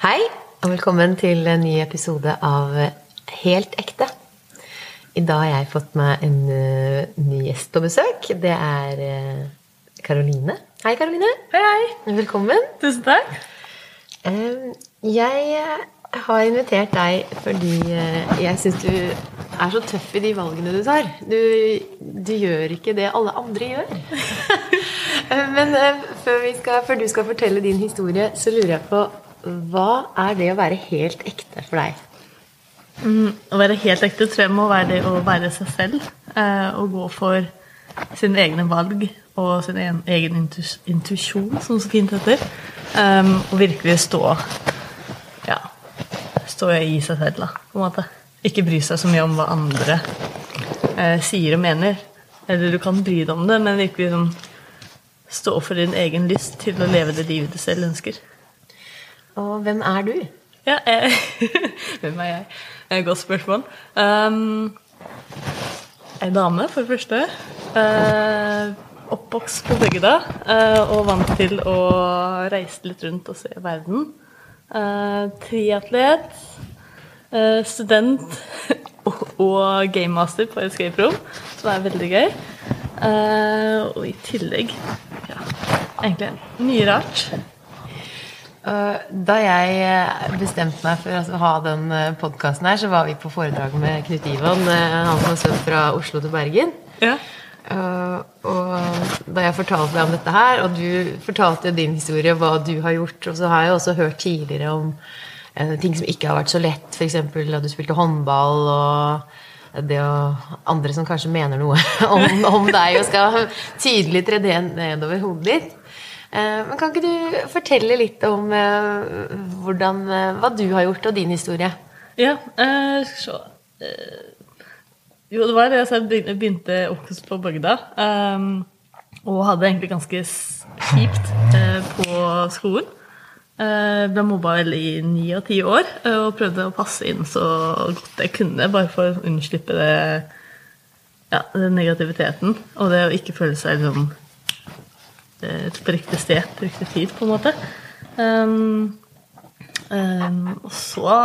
Hei, og velkommen til en ny episode av Helt ekte. I dag har jeg fått meg en uh, ny gjest på besøk. Det er Karoline. Uh, hei, Karoline. Hei, hei. Velkommen. Tusen takk. Uh, jeg har invitert deg fordi jeg syns du er så tøff i de valgene du tar. Du, du gjør ikke det alle andre gjør. Men før, skal, før du skal fortelle din historie, så lurer jeg på hva er det å være helt ekte for deg? Mm, å være helt ekte tror jeg må være det å være seg selv. Eh, og gå for sine egne valg og sin egen intuisjon, som så fint heter. Um, og virkelig stå ja, stå i seg selv, da, på en måte. Ikke bry seg så mye om hva andre eh, sier og mener. Eller du kan bry deg om det, men virkelig sånn, stå for din egen lyst til å leve det livet du selv ønsker. Og hvem er du? Ja, eh, hvem er jeg? Et godt spørsmål. Um, ei dame, for det første. Uh, oppvokst på bygda uh, og vant til å reise litt rundt og se verden. Uh, triatlet. Uh, student og, gamemaster på Escape Room, som er veldig gøy. Uh, og i tillegg ja, egentlig mye rart. Da jeg eh, bestemte meg for å ha den eh, podkasten her, så var vi på foredrag med Knut Ivan, eh, han som har svømt fra Oslo til Bergen. Ja. Og da jeg fortalte deg om dette her, og du fortalte jo din historie, hva du har gjort, og så har jeg også hørt tidligere om ting som ikke har vært så lett, f.eks. da du spilte håndball og det å andre som kanskje mener noe om, om deg og skal tydelig tre det nedover hodet ditt. Eh, men kan ikke du fortelle litt om eh, hvordan, eh, hva du har gjort, og din historie? Ja, eh, så eh, Jo, det var det jeg begynte oppkast på bygda. Eh, og hadde egentlig ganske kjipt på skolen. Ble mobba vel i ni og ti år og prøvde å passe inn så godt jeg kunne, bare for å unnslippe det, ja, den negativiteten og det å ikke føle seg liksom på riktig sted på riktig tid, på en måte. Um, um, og så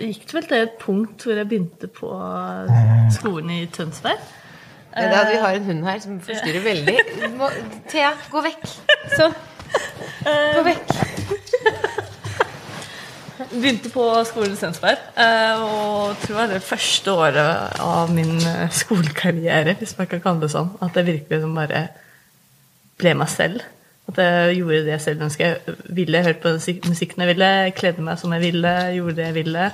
gikk det vel til et punkt hvor jeg begynte på skolen i Tønsberg. Da, vi har en hund her som forstyrrer veldig. Må, Thea, gå vekk. Sånn. Gå vekk. Begynte på skolen i Tønsberg, og tror det var det første året av min skolekarriere, hvis man kan kalle det sånn, at jeg virkelig bare ble meg selv. At jeg gjorde det jeg selv ønsket. Jeg ville hørt på musikken jeg ville, kledde meg som jeg ville, gjorde det jeg ville.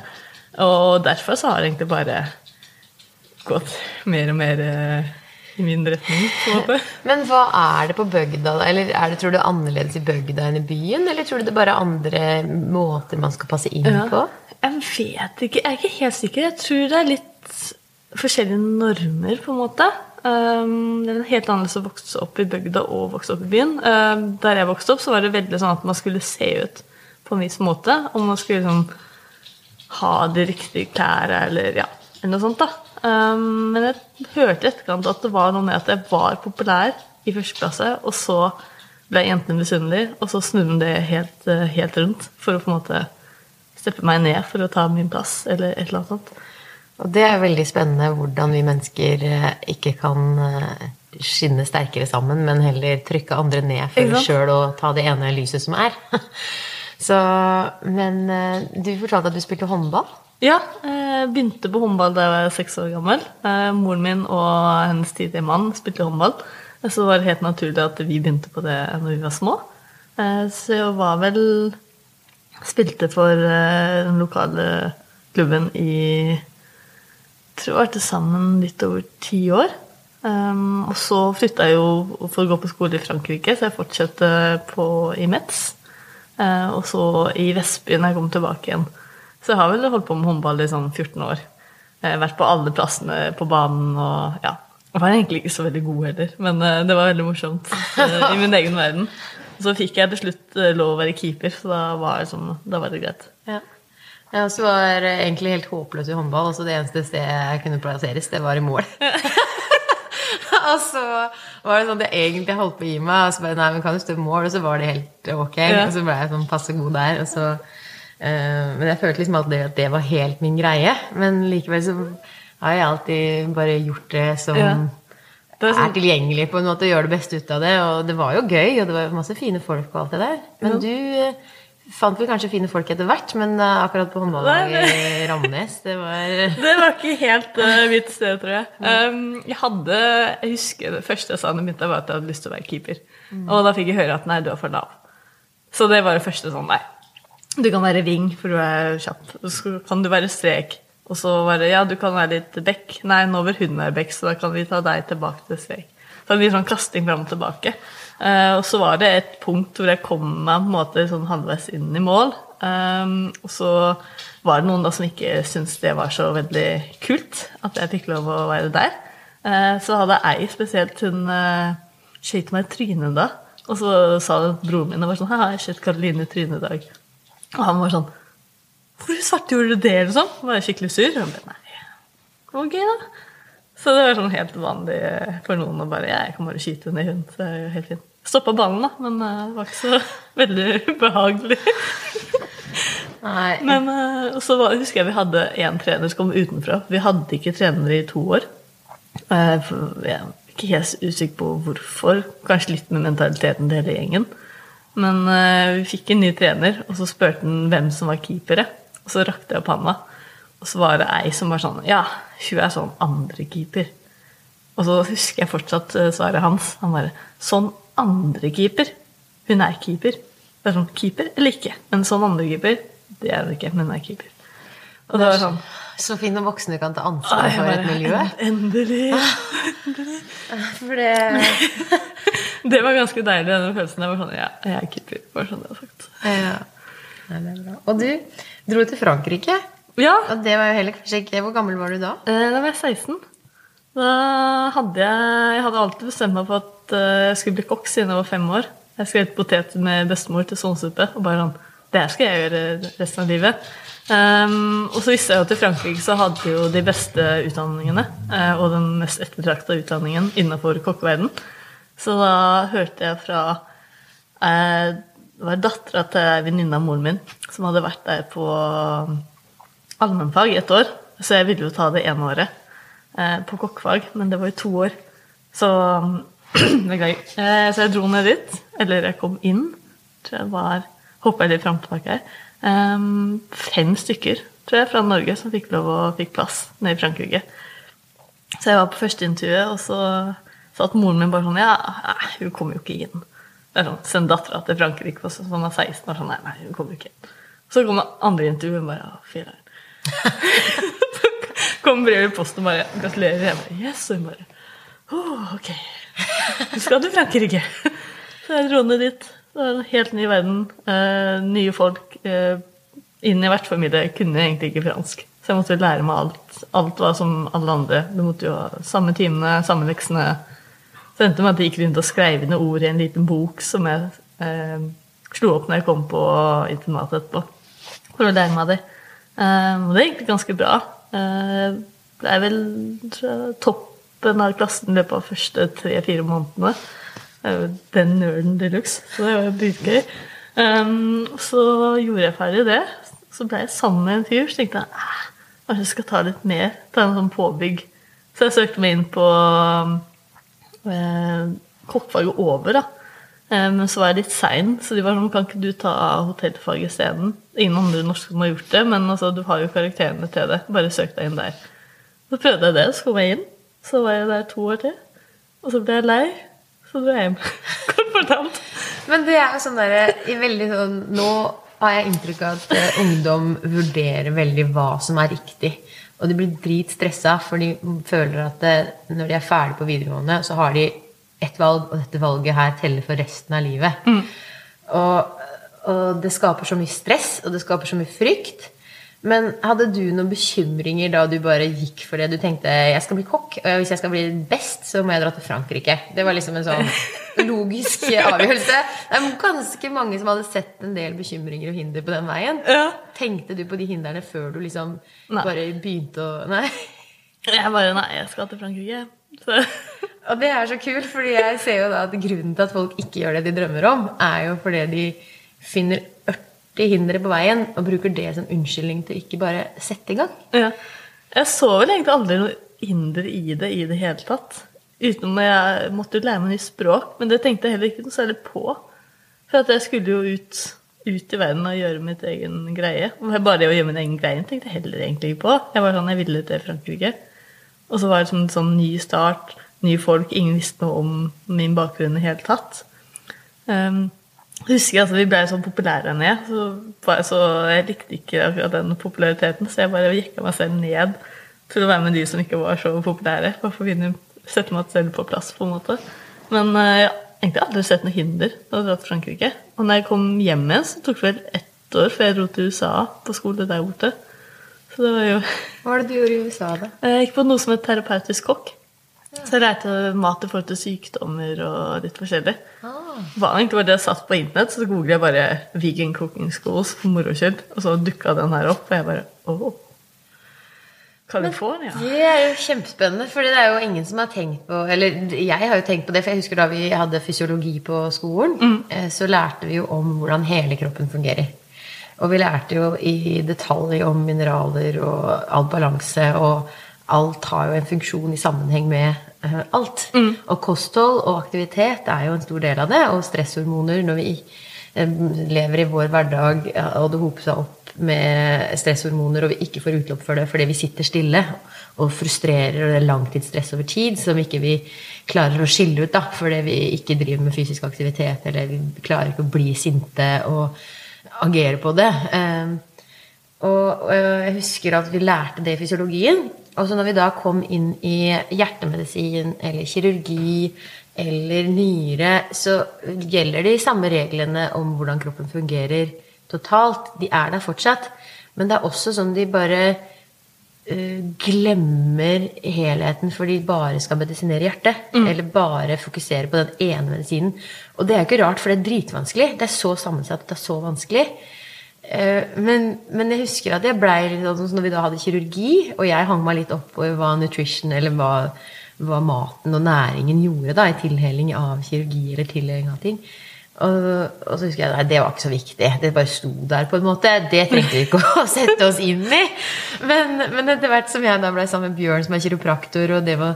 Og derfor så har det egentlig bare gått mer og mer eh, i min retning. på en måte. Men hva er det på bygda? Eller er det, tror du, annerledes i bygda enn i byen? Eller tror du det bare er andre måter man skal passe inn ja, på? Jeg vet ikke. Jeg er ikke helt sikker. Jeg tror det er litt forskjellige normer, på en måte. Um, det er helt annerledes å vokse opp i bygda og vokse opp i byen. Um, der jeg vokste opp, så var det veldig sånn at man skulle se ut på en viss måte. Og man skulle liksom ha de riktige klærne eller ja, noe sånt. da. Um, men jeg hørte i etterkant at det var noe med at jeg var populær i første klasse, og så ble jentene misunnelige, og så snudde det helt, eh, helt rundt for å på en måte steppe meg ned for å ta min plass, eller et eller annet sånt. Og det er veldig spennende hvordan vi mennesker eh, ikke kan eh, skinne sterkere sammen, men heller trykke andre ned for sjøl å ta det ene lyset som er. Så, men eh, du fortalte at du spilte håndball? Ja, jeg begynte på håndball da jeg var seks år gammel. Moren min og hennes tidligere mann spilte håndball. Så det var helt naturlig at vi begynte på det når vi var små. Så jeg var vel Spilte for den lokale klubben i tror jeg var til sammen litt over ti år. Um, og så flytta jeg jo for å gå på skole i Frankrike, så jeg fortsatte på, i Metz. Uh, og så i Vestby når jeg kom tilbake igjen. Så jeg har vel holdt på med håndball i sånn 14 år. Har vært på alle plassene på banen og ja. Jeg var egentlig ikke så veldig god heller, men uh, det var veldig morsomt uh, i min egen verden. Så fikk jeg til slutt lov å være keeper, så da var, sånn, da var det greit. Ja. Jeg også var egentlig helt håpløs i håndball. Altså det eneste stedet jeg kunne plasseres, det var i mål. og så var det sånn at jeg egentlig holdt på å gi meg, og så bare nei, men kan du stå i mål? Og så var det helt ok. Ja. Og så ble jeg sånn passe god der. Og så uh, men jeg følte liksom alltid at det var helt min greie. Men likevel så har jeg alltid bare gjort det som Ja. Det er er sånn- tilgjengelig på en måte, og gjøre det beste ut av det. Og det var jo gøy, og det var masse fine folk og alt det der. Men Ja. du eh, fant vel kanskje fine folk etter hvert, men eh, akkurat på håndballaget i Ramnes, det var Det var ikke helt uh, mitt sted, tror jeg. Um, jeg hadde, jeg husker Det første jeg sa da jeg begynte, var at jeg hadde lyst til å være keeper. Og da fikk jeg høre at nei, du er for lav. Så det var det første sånn, nei. Du kan være wing, for du er kjapp. Så kan du være strek. Og så var det ja, du kan være litt bekk. Nei, nå vil hun være bekk, så da kan vi ta deg tilbake til strek. Så det blir sånn kasting fram og tilbake. Eh, og så var det et punkt hvor jeg kom meg på en måte sånn halvveis inn i mål. Um, og så var det noen da som ikke syntes det var så veldig kult at jeg fikk lov å være der. Eh, så hadde ei spesielt, hun uh, skjøt meg i trynet da. Og så sa broren min det var sånn, Hei, jeg skjøt Karoline i trynet i dag. Og han var sånn Hvorfor svarte gjorde du det? liksom? Var jeg skikkelig sur? Og han ble, nei, det var gøy, da. Så det var sånn helt vanlig for noen å bare jeg kan bare skyte ned hund. Så det er jo helt fint. Stoppa ballen, da, men eh, det var ikke så veldig behagelig. Nei. Men eh, så var, husker jeg vi hadde én trener som kom utenfra. Vi hadde ikke trenere i to år. Eh, jeg er ikke helt usikker på hvorfor. Kanskje litt med mentaliteten til hele gjengen. Men vi fikk en ny trener, og så spurte han hvem som var keepere. Og så rakte jeg opp handa, og så var det ei som var sånn Ja, hun er sånn andrekeeper. Og så husker jeg fortsatt eh, svaret hans. Han bare Sånn andrekeeper. Hun er keeper. Det er sånn keeper eller ikke. Men sånn andrekeeper, det er hun ikke. Men hun er keeper. Og det var sånn Så fint når voksne kan ta ansvar for et miljø. miljø. Endelig. For det Det var ganske deilig, den følelsen. Jeg var sånn Ja, jeg er keeper. Bare sånn det var sagt. ja. Nei, det er bra. Og du dro til Frankrike. Ja, Og det var jo heller kanskje ikke Hvor gammel var du da? eh, da var jeg 16. Da hadde jeg Jeg hadde alltid bestemt meg for at eh, jeg skulle bli kokk siden jeg var fem år. Jeg skrev potet med bestemor til sånnsuppe. Og bare sånn Det her skal jeg gjøre resten av livet. Um, og så visste jeg jo at i Frankrike så hadde de jo de beste utdanningene. uh, og den mest ettertrakta utdanningen innenfor kokkeverden. Så da hørte jeg fra uh, Det var dattera til venninna av moren min som hadde vært der på allmennfag ett år. Så jeg ville jo ta det ene året eh, på kokkefag, men det var jo to år. Så beklager. Eh, så jeg dro ned dit. Eller jeg kom inn. Tror jeg var Hoppa litt fram tilbake her. Eh, fem stykker tror jeg, fra Norge som fikk lov og fikk plass nede i Frankrike. Så jeg var på førsteintervjuet, og så satt moren min bare sånn Ja, hun kommer jo ikke inn. Det er sånn, Send dattera til Frankrike som hun er 16 og sånn Nei, nei, hun kommer ikke inn. Så kom det andre intervjuet, og bare Å, filler'n. Kom brevet i posten og bare Gratulerer. Jeg bare Yes. Og hun bare Å, ok. Du skal til Frankrike. Så jeg dro ned dit. Det var en helt ny verden. Eh, nye folk. Eh, inn i vertsfamilie. Jeg kunne egentlig ikke fransk. Så jeg måtte lære meg alt. Alt var som alle andre. Du måtte jo ha samme timene, samme leksene. Så det endte med at jeg gikk rundt og skrev ned ord i en liten bok som jeg eh, slo opp når jeg kom på internatet etterpå. For å lære meg det. Eh, og det gikk ganske bra. Eh, det er vel toppen av klassen i løpet av de første tre-fire månedene. Jo den nerden de luxe, så det var dritgøy. Um, så gjorde jeg ferdig det. Så ble jeg sammen med en fyr, så tenkte jeg "Ah, kanskje jeg skal ta litt mer. Ta en sånn påbygg. Så jeg søkte meg inn på eh, kokkfaget over, da. Eh, Men så var jeg litt sein, så de var sånn Kan ikke du ta hotellfaget isteden? Ingen andre norske som har gjort det, men altså, du har jo karakterene til det. Bare søk deg inn der. Så prøvde jeg det, så kom jeg inn. Så var jeg der to år til. Og så ble jeg lei. Så dro jeg hjem. Kort fortalt. Men det er jo sånn derre veldig sånn Nå har jeg inntrykk av at eh, ungdom vurderer veldig hva som er riktig. Og de blir dritstressa, for de føler at eh, når de er ferdig på videregående, så har de ett valg, og dette valget her teller for resten av livet. Og, og det skaper så mye stress, og det skaper så mye frykt. Men hadde du noen bekymringer da du bare gikk for det? Du tenkte jeg skal bli kokk, og hvis jeg skal bli best, så må jeg dra til Frankrike. Det var liksom en sånn logisk avgjørelse. Det er ganske mange som hadde sett en del bekymringer og hinder på den veien. Ja. Tenkte du på de hindrene før du liksom Nei. bare begynte å Nei. Jeg bare Nei, jeg skal til Frankrike. Så Og det er så kult, fordi jeg ser jo da at grunnen til at folk ikke gjør det de drømmer om, er jo fordi de finner ørte hindre på veien og bruker det som unnskyldning til ikke bare sette i gang. Ja. Jeg så vel egentlig aldri noe hinder i det i det hele tatt. Utenom at jeg måtte lære meg nytt språk, men det tenkte jeg heller ikke noe særlig på. For at jeg skulle jo ut, ut i verden og gjøre mitt egen greie. Bare det å gjøre min egen greie tenkte jeg heller egentlig ikke på. Jeg var sånn, jeg ville til Frankrike. Og så var det en sånn ny start, nye folk, ingen visste noe om min bakgrunn i det hele tatt. Um, husker jeg altså, Vi ble sånn populære jeg. så, bare, så jeg likte ikke akkurat den populariteten. Så jeg bare jekka meg selv ned til å være med de som ikke var så populære. Bare for å sette meg selv på plass, på en måte. Men uh, jeg har egentlig aldri sett noe hinder da jeg dro til Frankrike. Og når jeg kom hjem igjen, så tok det vel ett år før jeg dro til USA på skole der borte. Så det var jo Hva var det du gjorde i USA, da? Jeg gikk på noe som het terapeutisk kokk. Så jeg lærte mat i forhold til sykdommer og litt forskjellig. Ah. Var egentlig bare det jeg satt på internett, så googlet jeg bare 'vegan cooking schools' for moro skyld, og så dukka den her opp, og jeg bare åh. California? Det er jo kjempespennende, for det er jo ingen som har tenkt på Eller jeg har jo tenkt på det, for jeg husker da vi hadde fysiologi på skolen, mm. så lærte vi jo om hvordan hele kroppen fungerer. Og vi lærte jo i detalj om mineraler og all balanse, og alt har jo en funksjon i sammenheng med eh, alt. Og kosthold og aktivitet er jo en stor del av det, og stresshormoner når vi eh, lever i vår hverdag, og det hoper seg opp med stresshormoner, og vi ikke får utløp for det fordi vi sitter stille og frustrerer, og det er langtidsstress over tid som ikke vi klarer å skille ut da, fordi vi ikke driver med fysisk aktivitet, eller vi klarer ikke å bli sinte og agere på det. Eh, og jeg husker at vi lærte det i fysiologien. Og så når vi da kom inn i hjertemedisin eller kirurgi eller nyre, så gjelder de samme reglene om hvordan kroppen fungerer totalt. De er der fortsatt. Men det er også sånn de bare eh, glemmer helheten for de bare skal medisinere hjertet. Eller bare fokusere på den ene medisinen. Og det er jo ikke rart, for det er dritvanskelig. Det er så sammensatt, det er så vanskelig. Eh, Men, men jeg husker at jeg blei litt sånn når vi da hadde kirurgi, og jeg hang meg litt opp på hva nutrition eller hva, hva maten og næringen gjorde da, i tilheling av kirurgi eller tilheling av ting. Og, og så husker jeg nei, det var ikke så viktig. Det bare sto der, på en måte. Det trengte vi ikke å sette oss inn i. Men, men etter hvert som jeg da ble sammen med Bjørn, som er kiropraktor, og det å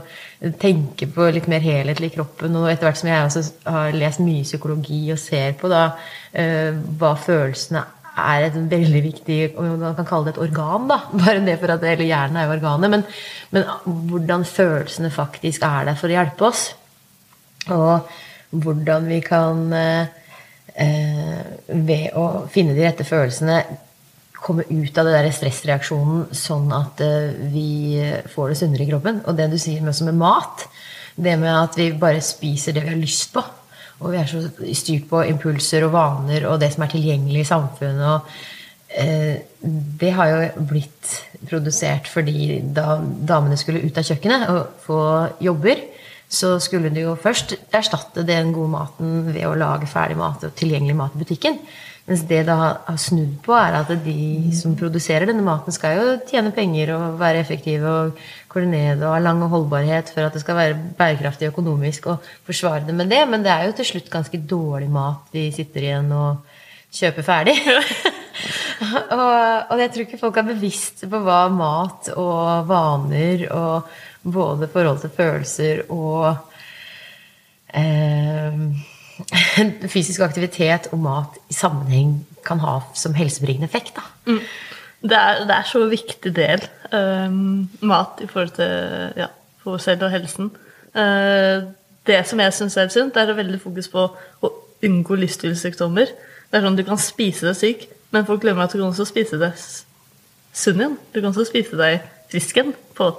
tenke på litt mer helhetlig i kroppen, og etter hvert som jeg også har lest mye psykologi og ser på da eh, hva følelsene er et veldig viktig Man kan kalle det et organ, da. Bare det for at Eller hjernen er jo organet. Men, men hvordan følelsene faktisk er der for å hjelpe oss. Og hvordan vi kan eh, eh, ved å finne de rette følelsene komme ut av det der stressreaksjonen sånn at eh, vi får det sunnere i kroppen. Og det du sier med, med mat, det med at vi bare spiser det vi har lyst på. Og vi er så styrt på impulser og vaner og det som er tilgjengelig i samfunnet. og eh, Det har jo blitt produsert fordi da damene skulle ut av kjøkkenet og få jobber, så skulle de jo først erstatte den gode maten ved å lage ferdig mat og tilgjengelig mat i butikken. Mens det det har snudd på, er at de som produserer denne maten, skal jo tjene penger og være effektive og koordinere og ha lang holdbarhet for at det skal være bærekraftig økonomisk og forsvare det med det. Men det er jo til slutt ganske dårlig mat vi sitter igjen og kjøper ferdig. og, og jeg tror ikke folk er bevisst på hva mat og vaner og både forhold til følelser og eh, fysisk aktivitet og mat i sammenheng kan ha som helsebringende effekt. Da. Det er, det er så viktig del. um, mat i forhold til ja, for oss selv og helsen. Uh, det som jeg syns er sunt, er å veldig fokus på å unngå livsstilssykdommer. Det er sånn Du kan spise deg syk, men folk glemmer at du kan også spise deg sunn igjen. Du kan også spise deg frisk igjen på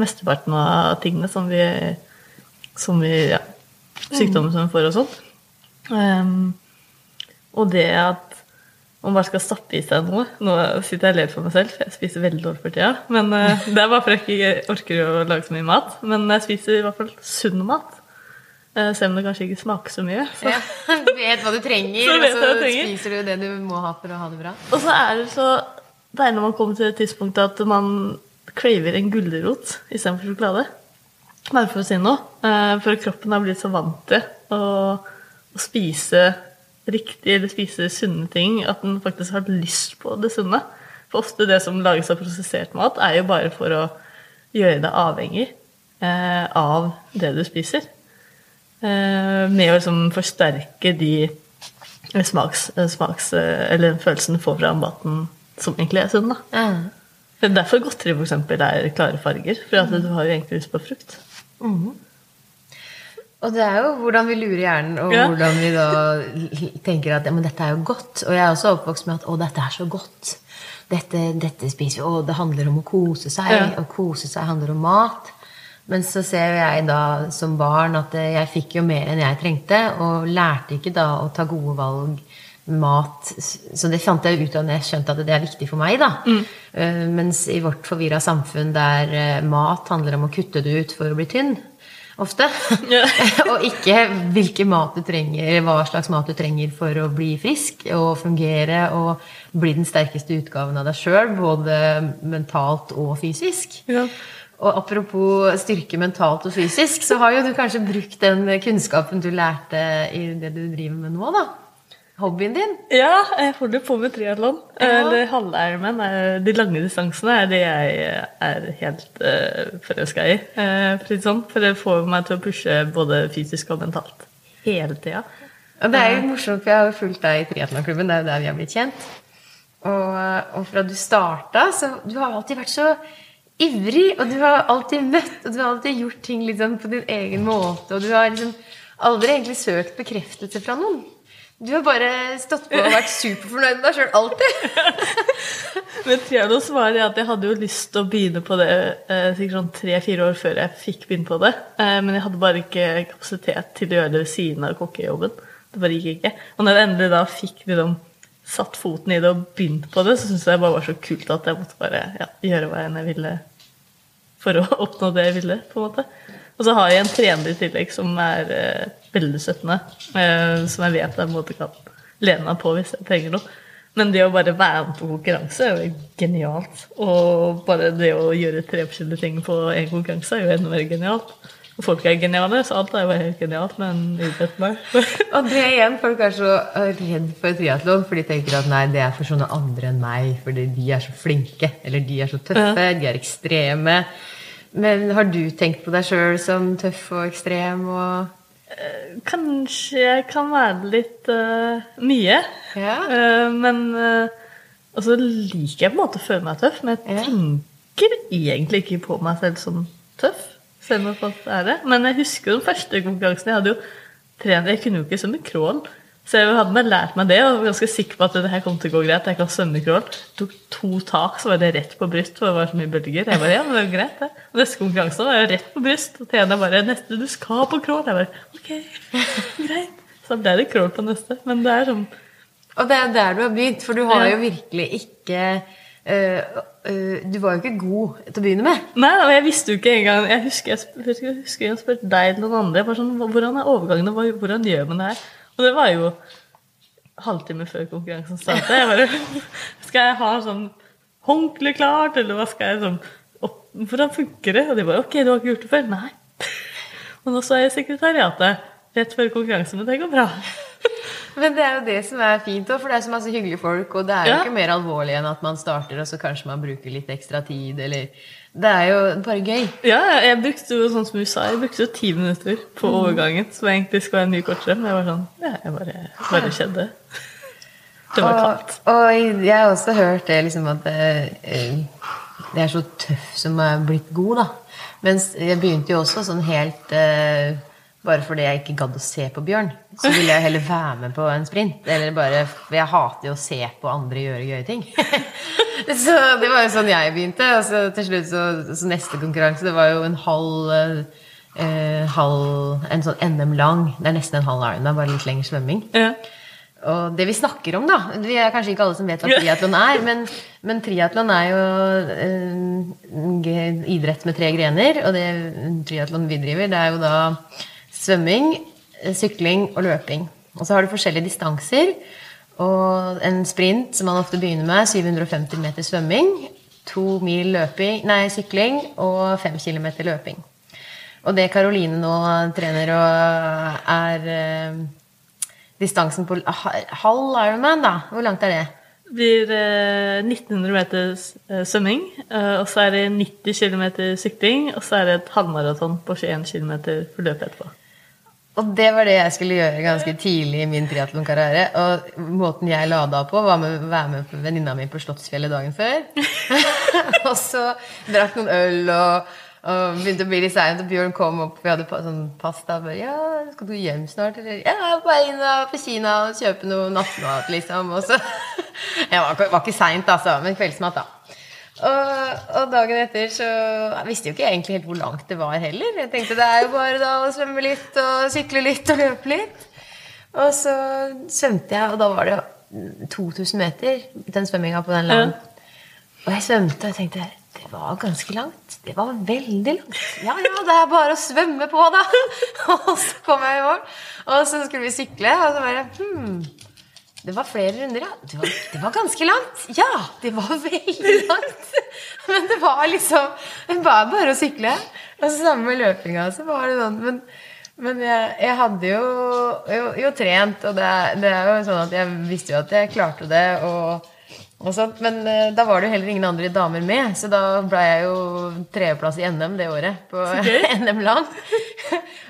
mesteparten av tingene som vi, som vi ja, Sykdommer som vi får og sånn. Ehm, og det at man bare skal stappe i seg noe Nå sitter jeg og ler for meg selv, for jeg spiser veldig dårlig for tida. Men uh, Det er bare fordi jeg ikke orker å lage så mye mat. Men jeg spiser i hvert fall sunn mat. Eh, selv om det kanskje ikke smaker så mye. Så. Ja, du vet hva du trenger, og så trenger. spiser du det du må ha for å ha det bra. Og så er det så deilig når man kommer til et tidspunkt at man craver en gulrot istedenfor sjokolade. Bare for å si noe. Eh, For kroppen har blitt så vant til å, å spise riktig eller spise sunne ting, at en faktisk har lyst på det sunne. For ofte det som lages av prosessert mat, er jo bare for å gjøre deg avhengig eh, av det du spiser. Eh, med å liksom forsterke de smaks, smaks Eller følelsen du får fra maten som egentlig er sunn. da. Mm. Det er derfor godteri for eksempel, er klare farger. For at du har jo egentlig lyst på frukt. Og det er jo hvordan vi lurer hjernen, og Ja. hvordan vi da tenker at ja, men dette er jo godt. Og jeg er også oppvokst med at å, dette er så godt. Dette, dette spiser vi. Og det handler om å kose seg. Ja. Og kose seg handler om mat. Men så ser jeg da som barn at eh, jeg fikk jo mer enn jeg trengte, og lærte ikke da å ta gode valg mat. Så det fant jeg ut av når jeg skjønte at det er viktig for meg. da. Eh, Mens i vårt forvirra samfunn der eh, mat handler om å kutte det ut for å bli tynn, ofte, Ja. og ikke hvilken mat du trenger, hva slags mat du trenger for å bli frisk og fungere og bli den sterkeste utgaven av deg sjøl, både mentalt og fysisk. Ja. Og apropos styrke mentalt og fysisk, så har jo du kanskje brukt den kunnskapen du lærte i det du driver med nå, da. Hobbyen din. Ja, jeg holder på med triatlon. Ja. Eller halvirronman. er- De lange distansene er det jeg er helt uh, forelska i. Uh, sånn, for det får meg til å pushe både fysisk og mentalt. Hele tida. Og det er jo morsomt, for jeg har fulgt deg i triatlonklubben. Det er jo der vi har blitt kjent. Og, og fra du starta, så du har alltid vært så ivrig, og du har alltid møtt, og du har alltid gjort ting liksom på din egen måte, og du har liksom aldri egentlig søkt bekreftelse fra noen. Du har bare stått på og vært superfornøyd med deg sjøl alltid. Men Trianos var det at jeg hadde jo lyst til å begynne på det eh, sikkert sånn tre-fire år før jeg fikk begynne på det. Eh, men jeg hadde bare ikke kapasitet til å gjøre det ved siden av kokkejobben. Det bare gikk ikke. Og når jeg endelig da fikk liksom, satt foten i det og begynt på det, så syntes jeg bare var så kult at jeg måtte bare ja, gjøre hva enn jeg ville for å oppnå det jeg ville. på en måte. Og så har jeg en trener i tillegg som er eh, veldig støttende. Eh, som jeg vet jeg på en måte kan lene meg på hvis jeg trenger noe. Men det å bare være med på konkurranse er jo genialt. Og bare det å gjøre tre forskjellige ting på én konkurranse er jo enda mer genialt. Og folk er geniale, så alt er jo helt genialt, men idretten er Og det igjen, folk er så eh, redd for triatlon, for de tenker at nei, det er for sånne andre enn meg, fordi de er så flinke, eller de er så tøffe, de er ekstreme. Men har du tenkt på deg sjøl som tøff og ekstrem og Kanskje jeg kan være litt uh, mye. Ja. Uh, men uh, Og så liker jeg på en måte å føle meg tøff, men jeg Ja. tenker egentlig ikke på meg selv som tøff. Selv om folk er det. Men jeg husker jo den første konkurransen. Jeg hadde jo trent, jeg kunne jo ikke svømme crawl. Så jeg hadde bare lært meg det og var ganske sikker på at det her kom til å gå greit. Jeg kan svømme crawl. Tok to tak, så var det rett på bryst, for det var så mye bølger. Jeg bare, ja, men det var jo greit det. Og neste konkurranse var jeg rett på bryst. Og Thea bare, neste du skal på crawl. Jeg bare, ok, greit. Så da ble det crawl på neste. Men det er sånn Og det er der du har begynt, for du har jo virkelig ikke uh, uh, Du var jo ikke god til å begynne med. Nei, og jeg visste jo ikke engang Jeg husker jeg, husker jeg spurte deg eller noen andre. Sånn, Hvordan er overgangene? Hvordan gjør man det her? Og det var jo halvtime før konkurransen startet. Jeg bare Skal jeg ha sånn håndkle klart, eller hva skal jeg sånn opp, Hvordan funker det? Og de bare Ok, du har ikke gjort det før? Nei. Og nå så er jeg i sekretariatet rett før konkurransen, men det går bra. Men det er jo det som er fint òg, for det er så masse hyggelige folk, og det er jo Ja. ikke mer alvorlig enn at man starter, og så kanskje man bruker litt ekstra tid, eller Det er jo bare gøy. Ja, jeg brukte jo sånn som du sa, jeg brukte jo ti minutter på overgangen, som egentlig skulle være mye kortere. Men jeg var sånn Ja, jeg bare, bare skjedde. Det var kaldt. Og, og jeg har også hørt det liksom at eh, det er så tøff som er blitt god, da. Mens jeg begynte jo også sånn helt eh, Bare fordi jeg ikke gadd å se på bjørn, så ville jeg heller være med på en sprint. Eller bare For jeg hater jo å se på andre gjøre gøye ting. så det var jo sånn jeg begynte. Og så til slutt så, så neste konkurranse, det var jo en halv eh, halv, En sånn NM lang. Det er nesten en halv Ironman, bare litt lengre svømming. Ja. Og det vi snakker om, da Vi er kanskje ikke alle som vet hva triatlon er, men, men triatlon er jo eh, idrett med tre grener. Og det triatlon vi driver, det er jo da svømming, eh, sykling og løping. Og så har du forskjellige distanser. Og en sprint som man ofte begynner med, 750 meter svømming. To mil løping, nei, sykling og fem kilometer løping. Og det Karoline nå trener og er eh, distansen på ha- halv Ironman, da. Hvor langt er det? Det blir eh, 1900 meter eh, svømming, eh, og så er det 90 km sykling, og så er det et halvmaraton på 21 km for løpet etterpå. Og det var det jeg skulle gjøre ganske tidlig i min triatlonkarriere. Og måten jeg lada på, var med å være med venninna mi på Slottsfjellet dagen før. og så drakk noen øl og, og begynte å bli litt sein. og Bjørn kom opp, vi hadde sånn pasta. og Bare, ja, 'Skal du hjem snart?' Eller 'Ja, jeg er på vei inn på Kina og kjøpe noe nattmat', liksom. Og så Jeg var, var ikke seint, altså, men kveldsmat, da. Og, og dagen etter så Jeg visste jo ikke egentlig helt hvor langt det var heller. Jeg tenkte det er jo bare da å svømme litt og sykle litt og løpe litt. Og så svømte jeg, og da var det jo 2000 meter, den svømminga på den land. Og jeg svømte og tenkte det var ganske langt. Det var veldig langt. Ja, ja, det er bare å svømme på, da. Og så kom jeg i mål, og så skulle vi sykle, og så bare hmm, det var flere runder, ja. Det var, det var ganske langt. Ja, det var veldig langt. Men det var liksom Det var bare å sykle. Og så sammen med løpinga, så var det sånn. Men, men jeg, jeg hadde jo, jo, jo trent, og det, det er jo sånn at jeg visste jo at jeg klarte det. og og sånt, Men eh, da var det jo heller ingen andre damer med, så da ble jeg jo tredjeplass i NM det året. På. NM-land.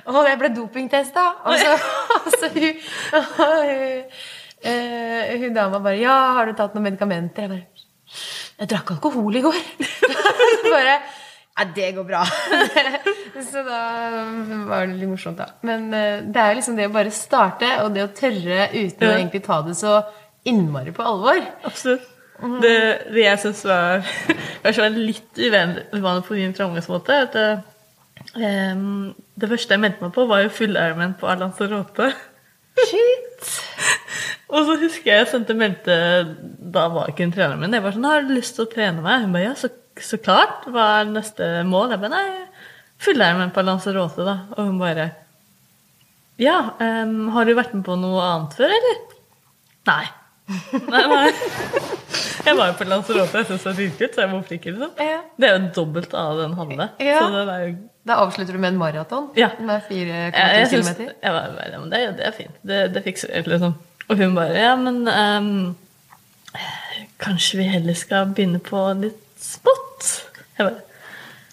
og jeg ble dopingtesta. Og så, og så hun, og hun, eh, hun dama bare 'Ja, har du tatt noen medikamenter?' Jeg bare 'Jeg drakk alkohol i går'. bare ja, det går bra. så da var det litt morsomt, da. Men eh, det er jo liksom det å bare starte, og det å tørre uten å egentlig ta det så innmari på alvor. Absolutt. Det, det jeg syns var var litt uvanlig på min framgangsmåte, at eh, det første jeg meldte meg på, var jo full på på Lanzarote. Shit! Og så husker jeg jeg sendte meldte Da var ikke treneren min. Jeg var sånn 'Har du lyst til å trene meg?' Hun bare 'Ja, så, så klart'. Hva er neste mål? Jeg bare 'Nei, full Ironman på Lanzarote', da. Og hun bare 'Ja, um, har du vært med på noe annet før, eller?' Nei. Nei, nei. Jeg var jo på Lanzarote, jeg syntes det var dritkult, så jeg hvorfor ikke, liksom. Ja. Det er jo dobbelt av den halve. Ja. Så det er jo Da avslutter du med en maraton Ja. med jeg, jeg 4,2 synes, km. jeg var, bare, ja, det, det er fint. Det, det fikser jeg, liksom. Og hun bare Ja, men um, Kanskje vi heller skal begynne på litt spot? Jeg bare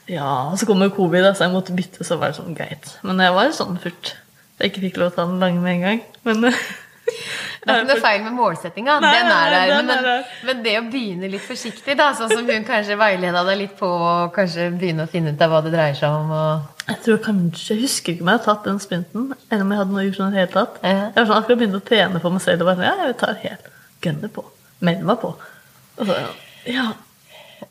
Ja, og så kom jo covid, så jeg måtte bytte, så var det sånn greit. Men jeg var sånn furt. Jeg ikke fikk lov til å ta den lange med en gang. Men Det er ikke noe feil med målsettinga, den er der. Men, men det å begynne litt forsiktig, da, sånn som hun kanskje veileda deg litt på, og kanskje begynne å finne ut av hva det dreier seg om og jeg tror kanskje, jeg husker ikke om jeg hadde tatt den sprinten, eller om jeg hadde noe gjort sånn i det hele tatt. Ja. Jeg var sånn, akkurat begynt å trene på meg selv og bare sånn, ja, jeg tar helt gønner på. Meld meg på. Og så, ja.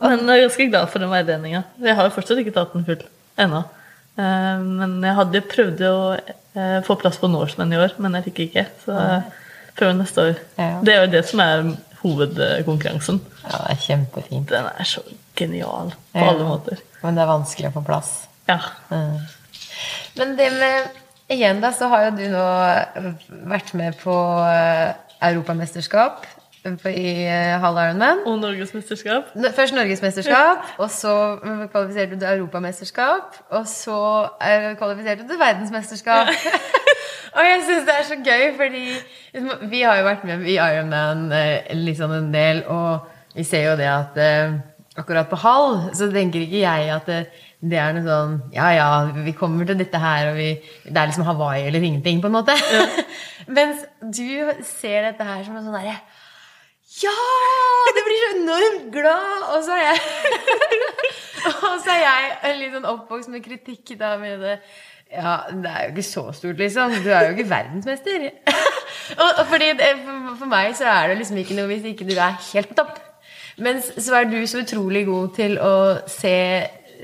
Men jeg er ganske glad for den veiledninga. Jeg har jo fortsatt ikke tatt den full ennå. Eh, Men jeg hadde prøvd å eh, få plass på Norseman i år, men jeg fikk ikke. Så jeg prøver neste år. Ja. Det er jo det som er hovedkonkurransen. Ja, det er kjempefint. Den er så genial på Ja. alle måter. Men det er vanskelig å få plass. Ja. Mm. Men det med Igjen, da, så har jo du nå vært med på eh, europamesterskap i eh, halv Ironman. Og norgesmesterskap. Først norgesmesterskap, og så mm, kvalifiserte du til europamesterskap. Og så eh, kvalifiserte du til verdensmesterskap. og jeg syns det er så gøy, fordi vi har jo vært med i Ironman liksom sånn en del, og vi ser jo det at eh, akkurat på halv så tenker ikke jeg at det, det er noe sånn Ja, ja, vi kommer til dette her, og vi Det er liksom Hawaii eller ingenting, på en måte. Mens du ser dette her som en sånn derre ja! Det blir så enormt glad! Og så er jeg Og så er jeg litt sånn oppvokst med kritikk da med det Ja, det er jo ikke så stort, liksom. Du er jo ikke verdensmester. og, fordi det, for, for meg så er det liksom ikke noe hvis ikke du er helt topp. Mens så er du så utrolig god til å se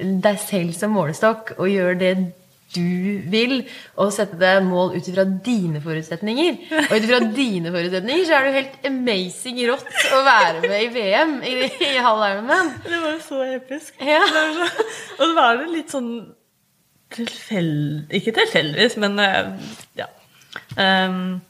deg selv som målestokk og gjøre det du vil, og sette deg mål ut ifra dine forutsetninger. Og ut ifra dine forutsetninger så er det jo helt amazing rått å være med i VM i, i halv Ironman. Det var jo så episk. Ja. Det var så, og så var det litt sånn tilfeldig Ikke tilfeldigvis, men eh, ja. Um,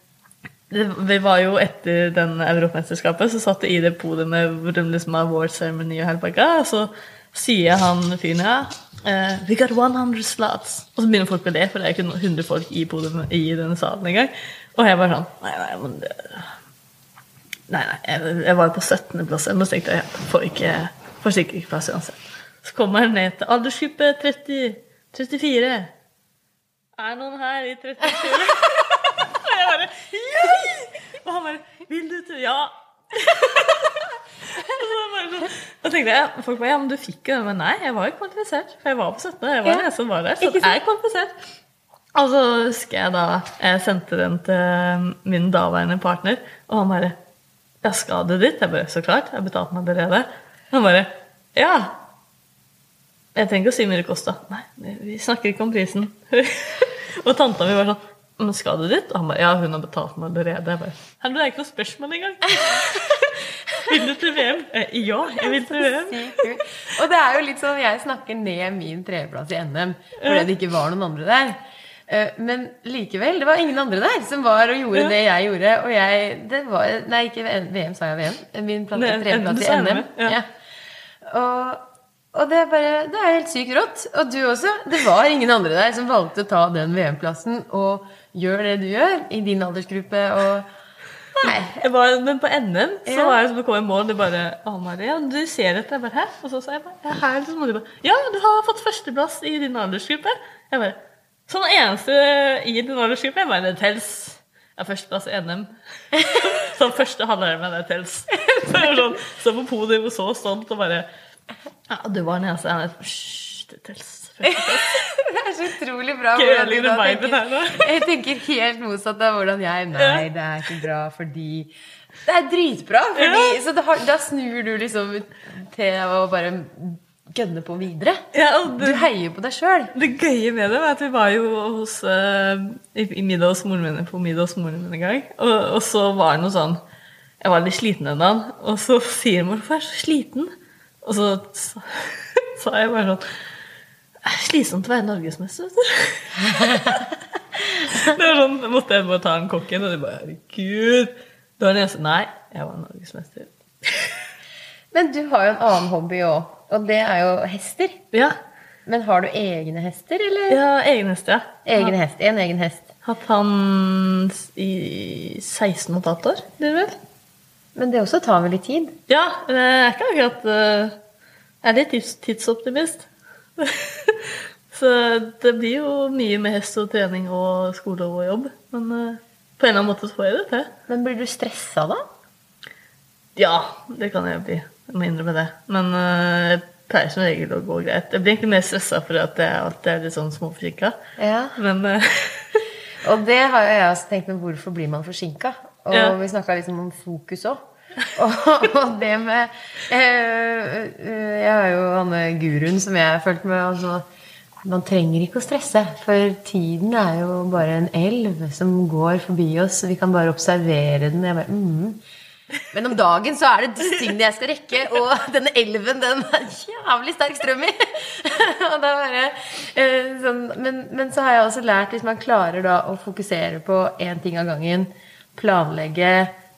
det, vi var jo etter den europamesterskapet, så satt det i det podiumet hvor de liksom har award ceremony og hele pakka, så sier han fyren ja, Uh, We got 100 slots. Og så begynner folk å le, for det er ikke 100 folk i, podium, i denne salen engang. Og jeg bare sånn Nei, nei, men det Nei, nei, jeg, jeg var jo på 17. plass, men så tenkte jeg jeg får ikke får sikkert ikke plass uansett. Så kommer jeg ned til aldersgruppe 30, 34. Er noen her i 34? Og jeg bare «Yay!» Og han bare Vil du til Ja. Da tenkte jeg, folk bare, ja, men du fikk jo det, men nei, jeg var jo kvalifisert. For jeg var på 17. Jeg var Ja. den som var der, så jeg er kvalifisert. Og så husker jeg da jeg sendte den til min daværende partner, og han bare Ja, skal du dit? Jeg bare Så klart. Jeg betalte meg allerede. Han bare Ja. Jeg trenger ikke å si mye det kosta. Nei, vi snakker ikke om prisen. og tanta mi var sånn Men skal du dit? Og han bare Ja, hun har betalt meg allerede. Jeg bare Her, det er ikke noe spørsmål engang. vil du til VM? Eh, Ja, jeg vil til VM. Og det er jo litt sånn jeg snakker ned min tredjeplass i NM fordi det ikke var noen andre der. Eh, Men likevel, det var ingen andre der som var og gjorde det jeg gjorde. Og jeg det var, Nei, ikke VM, sa jeg VM. Min tredjeplass i NM. Ja. Ja. Og, og det er bare Det er helt sykt rått. Og du også. Det var ingen andre der som valgte å ta den VM-plassen og gjøre det du gjør i din aldersgruppe. Og Nei. Jeg var, men på NM så Ja. var jeg som å komme i mål. De bare «Å, Maria, du ser etter. Jeg bare, Hæ? Og så sa jeg bare her liksom. Og de bare Ja, du har fått førsteplass i din aldersgruppe. Jeg bare Som den eneste i din aldersgruppe. Jeg bare Det tels. Jeg har førsteplass i NM. Som første halvår med det tels. Så jeg sånn, så på podium og så stolt og bare Ja, du var den eneste. Jeg bare, det tels. Det er så utrolig bra. Hvordan du da tenker, jeg tenker helt motsatt av hvordan jeg Nei, det er ikke bra fordi Det er dritbra! Fordi, Så da, da snur du liksom til å bare gønne på videre. Ja, Du heier på deg sjøl. Det gøye med det var at vi var jo hos, eh, i, i middag hos moren min på middag hos moren min en gang. Og, og så var det noe sånn Jeg var litt sliten en dag, og så sier mor 'Hvorfor er du så sliten?' Og så sa, jeg bare sånn «Det er Slitsomt å være norgesmester, vet du. det var sånn, måtte jeg bare ta en kokken, og de bare 'Herregud'. Du var den eneste Nei, jeg var norgesmester. Men du har jo en annen hobby òg, og det er jo hester. Ja. Men har du egne hester, eller? ja egen hest, ja. Egen hest. En egen hest. Hatt han i 16 og et halvt år, blir det vel? Men det også tar vel litt tid? Ja, jeg er ikke akkurat eh, Jeg er litt tids, tidsoptimist. Så det blir jo mye med hest og trening og skole og jobb. Men eh, på en eller annen måte så får jeg det til. Men blir du stressa da? Ja, det kan jeg bli. Jeg må innrømme det. Men eh, jeg pleier som regel å gå greit. Jeg blir egentlig mer stressa fordi at jeg alltid er litt sånn småforsinka. Ja. Men eh, Og det har jo jeg også tenkt men hvorfor blir man forsinka? Og Ja. vi snakka liksom om fokus òg. Og, det med eh, eh, Jeg har jo Anne Gurun som jeg har fulgt med. Altså, man trenger ikke å stresse, for tiden er jo bare en elv som går forbi oss. Vi kan bare observere den. Bare, mm. Men om dagen så er det disse tingene jeg skal rekke, og denne elven den er jævlig sterk strøm i. bare, eh, sånn, men, men så har jeg også lært hvis man klarer da å fokusere på én ting av gangen, planlegge,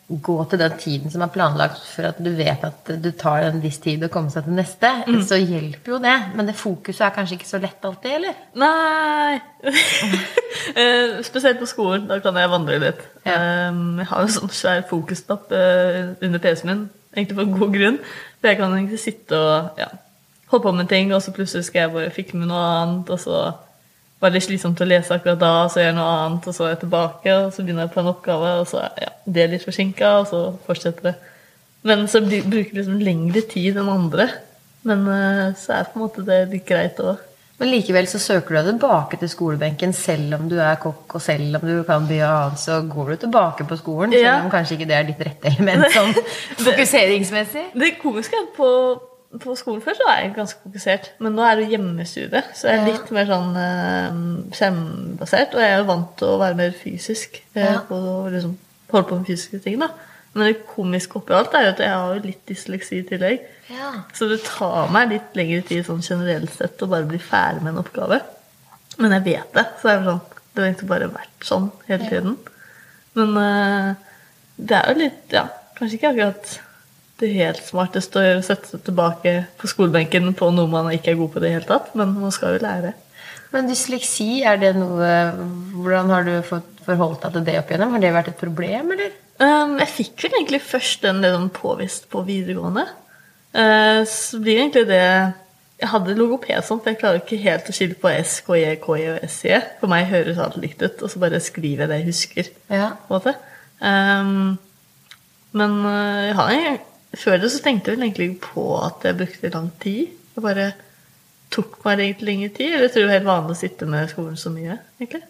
gå til den tiden som er planlagt for at du vet at du tar en viss tid å komme seg til neste, så hjelper jo det. Men det fokuset er kanskje ikke så lett alltid, eller? Nei Eh, Spesielt på skolen. Da kan jeg vandre litt. Ja. Eh, Jeg har en sånn svær fokusnapp eh, under PC-en min, egentlig for en god grunn. For jeg kan egentlig sitte og ja, holde på med ting, og så plutselig skal jeg bare fikle med noe annet, og så var det litt slitsomt å lese akkurat da, så gjør jeg noe annet, og så er jeg tilbake, og så begynner jeg på en oppgave, og så ja, det er litt forsinka, og så fortsetter det. Men så bruker jeg liksom lengre tid enn andre. Men eh, så er på en måte det litt greit òg. Men likevel så søker du deg tilbake til skolebenken selv om du er kokk, og selv om du kan mye annet, så går du tilbake på skolen, selv om kanskje ikke det er ditt rette element sånn fokuseringsmessig. Det komiske er på, på skolen før så var jeg ganske fokusert, men nå er det hjemmestudie, så jeg er litt mer sånn eh, skjermbasert, og jeg er jo vant til å være mer fysisk eh, og liksom holde på med fysiske ting. da. Men det komiske oppi alt er jo at jeg har jo litt dysleksi i tillegg. Ja. Så det tar meg litt lengre tid sånn generelt sett å bare bli ferdig med en oppgave. Men jeg vet det, så det er sånn, det har egentlig bare vært sånn hele tiden. Men eh, det er jo litt Ja, kanskje ikke akkurat det helt smarteste å gjøre sette seg tilbake på skolebenken på noe man ikke er god på i det hele tatt, men man skal jo lære. Men dysleksi, er det noe Hvordan har du fått forholdt deg til det opp igjennom? Har det vært et problem, eller? Um, jeg fikk vel egentlig først den liksom påvist på videregående. Uh, så blir egentlig det Jeg hadde logoped sånn, for jeg klarer ikke helt å skille på S, K, J, K, J og S, J. For meg høres alt likt ut, og så bare skriver jeg det jeg husker. Ja. på en måte. Um, men uh, jeg har, før det så tenkte jeg vel egentlig på at jeg brukte lang tid. Det bare tok meg egentlig lengre tid. Eller jeg tror det er helt vanlig å sitte med skolen så mye. egentlig.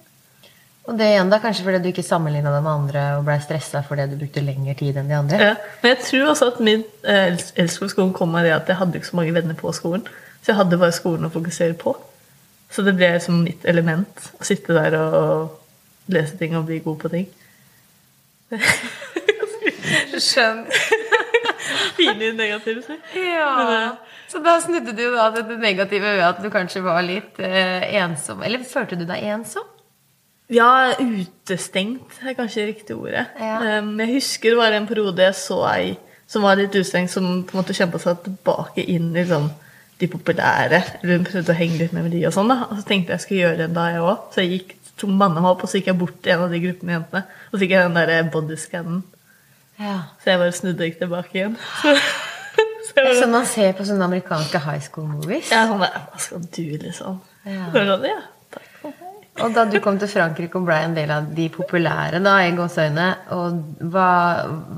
Og det igjen da, kanskje fordi du ikke sammenligna deg med andre og blei stressa fordi du brukte lengre tid enn de andre? Ja. Men jeg tror også at min eh, elsk skolen kom av det at jeg hadde ikke så mange venner på skolen. Så jeg hadde bare skolen å fokusere på. Så det ble som mitt element å sitte der og lese ting og bli god på ting. Skjønner. Pinlig negative si. Ja. Men, eh, Så da snudde du da til det negative ved at du kanskje var litt eh, ensom. Eller følte du deg ensom? Ja, utestengt er kanskje riktig ordet. Ja. Um, jeg husker det var en periode jeg så ei som var litt utestengt, som på en måte kjempa seg tilbake inn i sånn, de populære. Hun prøvde å henge litt med med de og sånn. da. Og så tenkte jeg jeg skulle gjøre det en dag, jeg òg. Så jeg gikk tok manna meg opp, og så gikk jeg bort til en av de gruppene jentene. Og så fikk jeg den der bodyscannen. Ja. Så jeg bare snudde gikk tilbake igjen. Så, så Det er sånn man ser på sånne amerikanske high school movies. er sånn der, Hva skal du, liksom? Ja. Sånn, ja, takk for meg. Og da du kom til Frankrike og ble en del av de populære, da, i gåseøyne, og hva,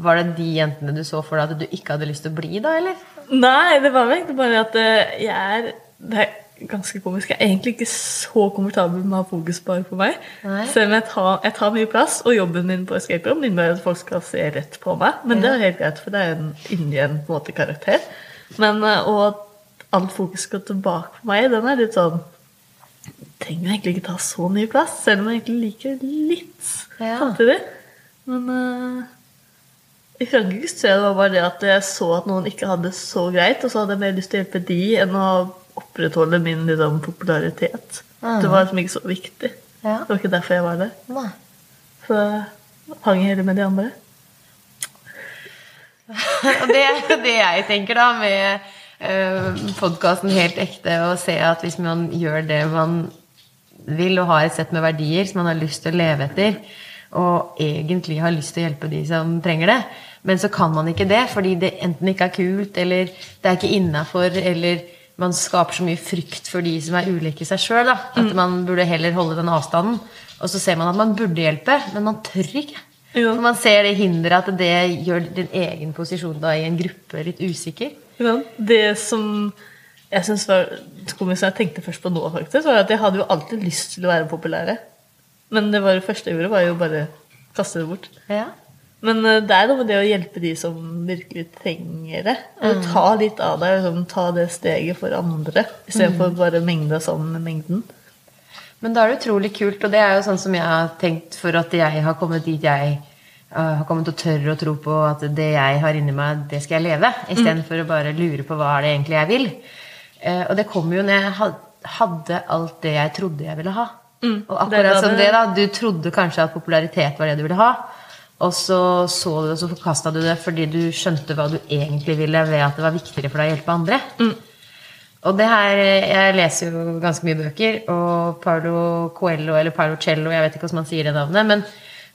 var det de jentene du så for deg at du ikke hadde lyst til å bli, da, eller? Nei, det var vel egentlig bare at eh, jeg er Det ganske komisk. Jeg er egentlig ikke så komfortabel med å ha fokus bare på meg. Nei. Selv om jeg tar, jeg tar mye plass, og jobben min på Escape Room innebærer at folk skal se rett på meg. Men det er helt greit, for det er en, inni en på en måte, karakter. Men eh, og at alt fokus skal tilbake på meg, den er litt sånn Trenger egentlig ikke ta så mye plass, selv om jeg egentlig liker litt Ja. samtidig. Men uh, i Frankrike så tror jeg det var bare det at jeg så at noen ikke hadde det så greit, og så hadde jeg mer lyst til å hjelpe de enn å opprettholde min liksom, popularitet. Mm. Det var liksom ikke så viktig. Ja. Det var ikke derfor jeg var der. Nei. Så hang jeg heller med de andre. Og det det jeg tenker da med eh, podkasten Helt ekte, å se at hvis man gjør det man vil, og har et sett med verdier som man har lyst til å leve etter, og egentlig har lyst til å hjelpe de som trenger det, men så kan man ikke det fordi det enten ikke er kult, eller det er ikke innafor, eller man skaper så mye frykt for de som er ulike i seg sjøl. At man burde heller holde den avstanden. Og så ser man at man burde hjelpe, men man tør ikke. Jo. For man ser det hinderet at det gjør din egen posisjon da i en gruppe litt usikker. Ja. Det som jeg synes var komisk, jeg tenkte først på nå, faktisk, var at jeg hadde jo alltid lyst til å være populære. Men det, var det første jeg gjorde, var jo bare kaste det bort. Ja. Men eh, det er noe med det å hjelpe de som virkelig trenger det. Og ta litt av deg, liksom, ta det steget for andre, istedenfor for bare mengda sammen med mengden. Men da er det utrolig kult, og det er jo sånn som jeg har tenkt for at jeg har kommet dit jeg uh, har kommet og å tørre å tro på at det jeg har inni meg, det skal jeg leve. Istedenfor å bare lure på hva er det egentlig jeg vil. Uh, og det kom jo når jeg hadde alt det jeg trodde jeg ville ha. Og det det, akkurat som det- det, da. Du trodde kanskje at popularitet var det du ville ha. Og så så du det, og så forkasta du det fordi du skjønte hva du egentlig ville ved at det var viktigere for deg å hjelpe andre. Og det her, Jeg leser jo ganske mye bøker, og Paulo Coelho, eller Paulo Cello, jeg vet ikke hvordan man sier det navnet, men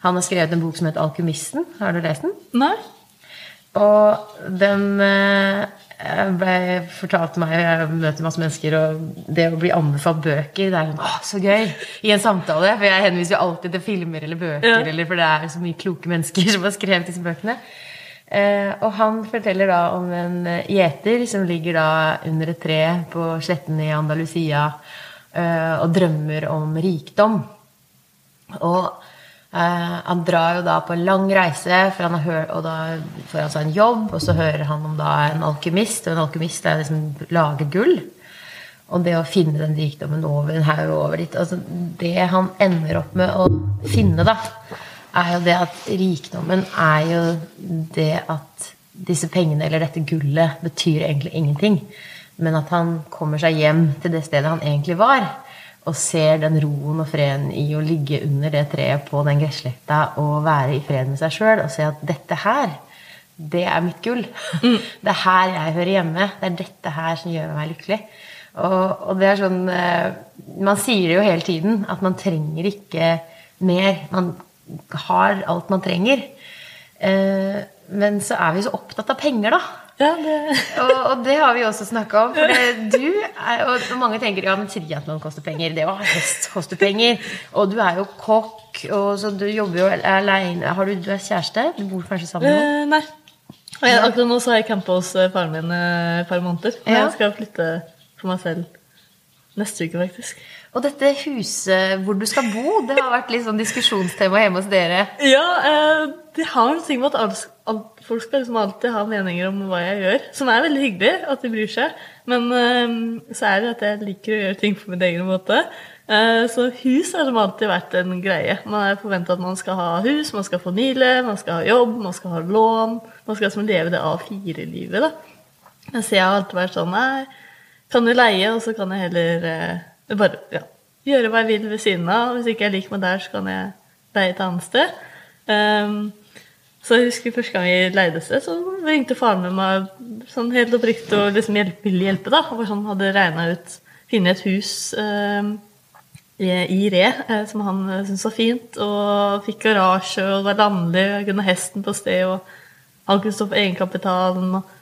han har skrevet en bok som heter 'Alkymisten'. Har du lest den? Nei? Og den eh, ble fortalt meg, jeg møter masse mennesker, og det å bli anbefalt bøker, det er sånn, åh, så gøy! I en samtale. For jeg henviser jo alltid til filmer eller bøker, Ja. eller for det er så mye kloke mennesker som har skrevet disse bøkene. Eh, og han forteller da om en eh, gjeter som ligger da under et tre på sletten i Andalusia eh, og drømmer om rikdom. Og eh, han drar jo da på en lang reise, for han har og da får han seg en jobb, og så hører han om da en alkymist, og en alkymist er liksom lage gull. Og det å finne den rikdommen over en haug over dit altså Det han ender opp med å finne, da, er jo det at rikdommen er jo det at disse pengene, eller dette gullet, betyr egentlig ingenting. Men at han kommer seg hjem til det stedet han egentlig var, og ser den roen og freden i å ligge under det treet på den gressletta og være i fred med seg sjøl og se at dette her, det er mitt gull. Det er her jeg hører hjemme. Det er dette her som gjør meg lykkelig. Og, og det er sånn eh, Man sier det jo hele tiden, at man trenger ikke mer. Man har alt man trenger. Eh, men så er vi så opptatt av penger, da. Ja, det... og, og, det har vi også snakka om. For det, du er, og mange tenker ja, men triatlon koster penger. Det å ha hest koster penger. Og du er jo kokk, og så du jobber jo aleine. Du, du er kjæreste? Du bor kanskje sammen med noen? nei. Jeg, akkurat nå så har jeg campa hos eh, faren min eh, et par måneder. Men ja. jeg skal flytte for meg selv neste uke, faktisk. Og dette huset hvor du skal bo, det har vært litt sånn diskusjonstema hjemme hos dere? Ja, eh, det har en ting med at alt, alt, folk skal liksom alltid ha meninger om hva jeg gjør. Som er veldig hyggelig, at de bryr seg. Men eh, så er det at jeg liker å gjøre ting på min egen måte. Eh, så hus har liksom alltid vært en greie. Man er forventa at man skal ha hus, man skal få familie, man skal ha jobb, man skal ha lån. Man skal liksom leve det A4-livet, da. Mens jeg har alltid vært sånn Nei, kan du leie, og så kan jeg heller eh, bare ja, gjøre hva jeg vil ved siden av. Hvis ikke jeg liker meg der, så kan jeg leie et annet sted. Um, så jeg husker første gang vi leide sted, så ringte faren med meg sånn helt oppriktig og liksom hjelpe, ville hjelpe. da, og sånn Hadde regna ut Finne et hus um, i, i, Re uh, som han uh, syntes var fint, og fikk garasje og var landlig, og kunne hesten på sted, og han kunne stå for egenkapitalen. og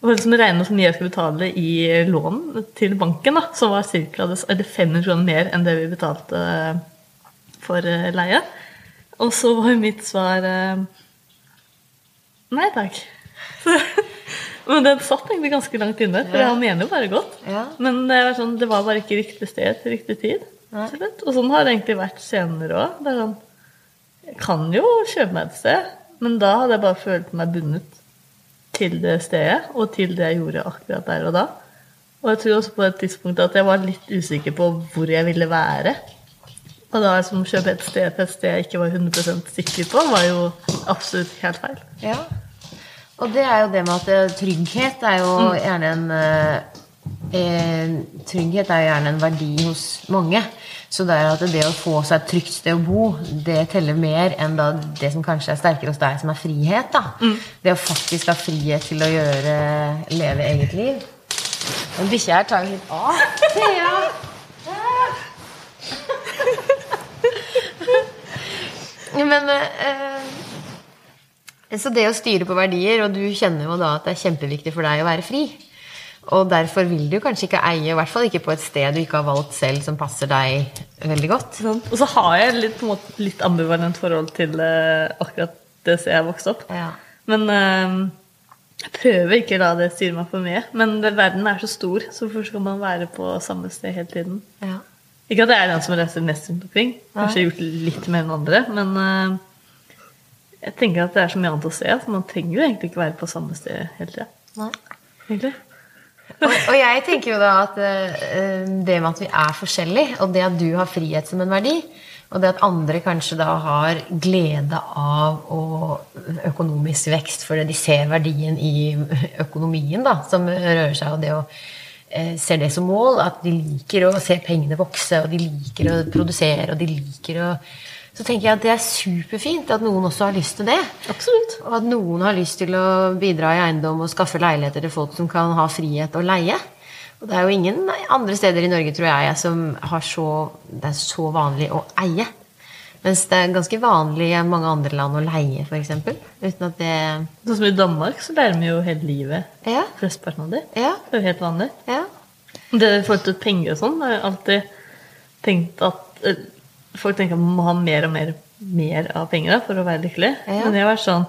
og liksom regnet som jeg skulle betale i lån til banken, da, som var eller 500 kroner mer enn det vi betalte for eh, leie. Og så var mitt svar eh, nei takk. men den satt egentlig ganske langt inne, for han mener jo bare godt. Ja. Men det var, sånn, det var, bare ikke riktig sted til riktig tid. Og sånn har det egentlig vært senere òg. Sånn, jeg kan jo kjøpe meg et sted, men da hadde jeg bare følt meg bundet til det stedet og til det jeg gjorde akkurat der og da. Og jeg tror også på et tidspunkt at jeg var litt usikker på hvor jeg ville være. Og da liksom kjøpe et sted til et sted jeg ikke var 100 sikker på, var jo absolutt helt feil. Ja. Og det er jo det med at eh, trygghet er jo mm. gjerne en eh, Trygghet er gjerne en verdi hos mange. Så det er at det å få seg et trygt sted å bo, det teller mer enn det som kanskje er sterkere hos deg, som er frihet. da. Mm. Det å faktisk ha frihet til å gjøre, leve eget liv. Men bikkja her tar jo litt av. Thea! Men eh, Så det å styre på verdier, og du kjenner jo da at det er kjempeviktig for deg å være fri. Og derfor vil du kanskje ikke eie, i hvert fall ikke på et sted du ikke har valgt selv, som passer deg veldig godt. Sånn. Og så har jeg litt, måte, litt ambivalent forhold til uh, akkurat det stedet jeg vokste opp. Ja. Men uh, jeg prøver ikke å la det styre meg for mye. Men det, verden er så stor, så hvorfor skal man være på samme sted hele tiden? Ja. Ikke at jeg er den som reiser mest rundt omkring. Kanskje jeg har gjort litt mer enn andre. Men uh, jeg tenker at det er så mye annet å se, så man trenger jo egentlig ikke være på samme sted hele tida. Egentlig og, og, jeg tenker jo da at uh, det med at vi er forskjellige, og det at du har frihet som en verdi, og det at andre kanskje da har glede av økonomisk vekst fordi de ser verdien i økonomien da, som rører seg, og det å uh, ser det som mål, at de liker å se pengene vokse, og de liker å produsere, og de liker å så tenker jeg at det er superfint at noen også har lyst til det. Absolutt. Og at noen har lyst til å bidra i eiendom og skaffe leiligheter til folk som kan ha frihet og leie. Og det er jo ingen andre steder i Norge, tror jeg, som har så, det er så vanlig å eie. Mens det er ganske vanlig i mange andre land å leie, f.eks. Uten at det Sånn som i Danmark, så lærer vi jo hele livet. Ja. Flesteparten av det. Ja. Det er jo helt vanlig. Ja. Det i forhold til penger og sånn, har jeg alltid tenkt at eh, folk tenker at man må ha mer og mer, mer av penger for å være lykkelig. Ja. Men jeg har vært sånn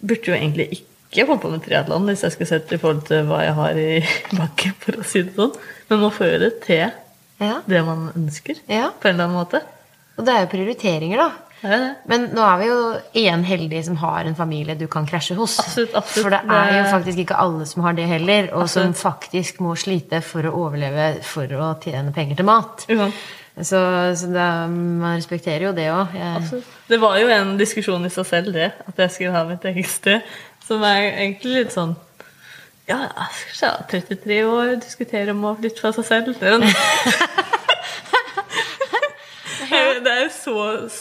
Burde jo egentlig ikke holdt på med triatlon hvis jeg skulle sett i forhold til hva jeg har i bakken, for å si det sånn. Men må føre til ja. det man ønsker, ja. på en eller annen måte. Og det er jo prioriteringer, da. Ja, det. Men nå er vi jo igjen heldige som har en familie du kan krasje hos. Absolutt, absolutt. For det er jo faktisk ikke alle som har det heller, og absolutt. som faktisk må slite for å overleve for å tjene penger til mat. Uh så, så det, man respekterer jo det òg. Det var jo en diskusjon i seg selv, det. At jeg skulle ha mitt eget sted. Som er egentlig litt sånn Ja, jeg skal ha 33 år, diskutere om å flytte fra seg selv. Det er, det er jo så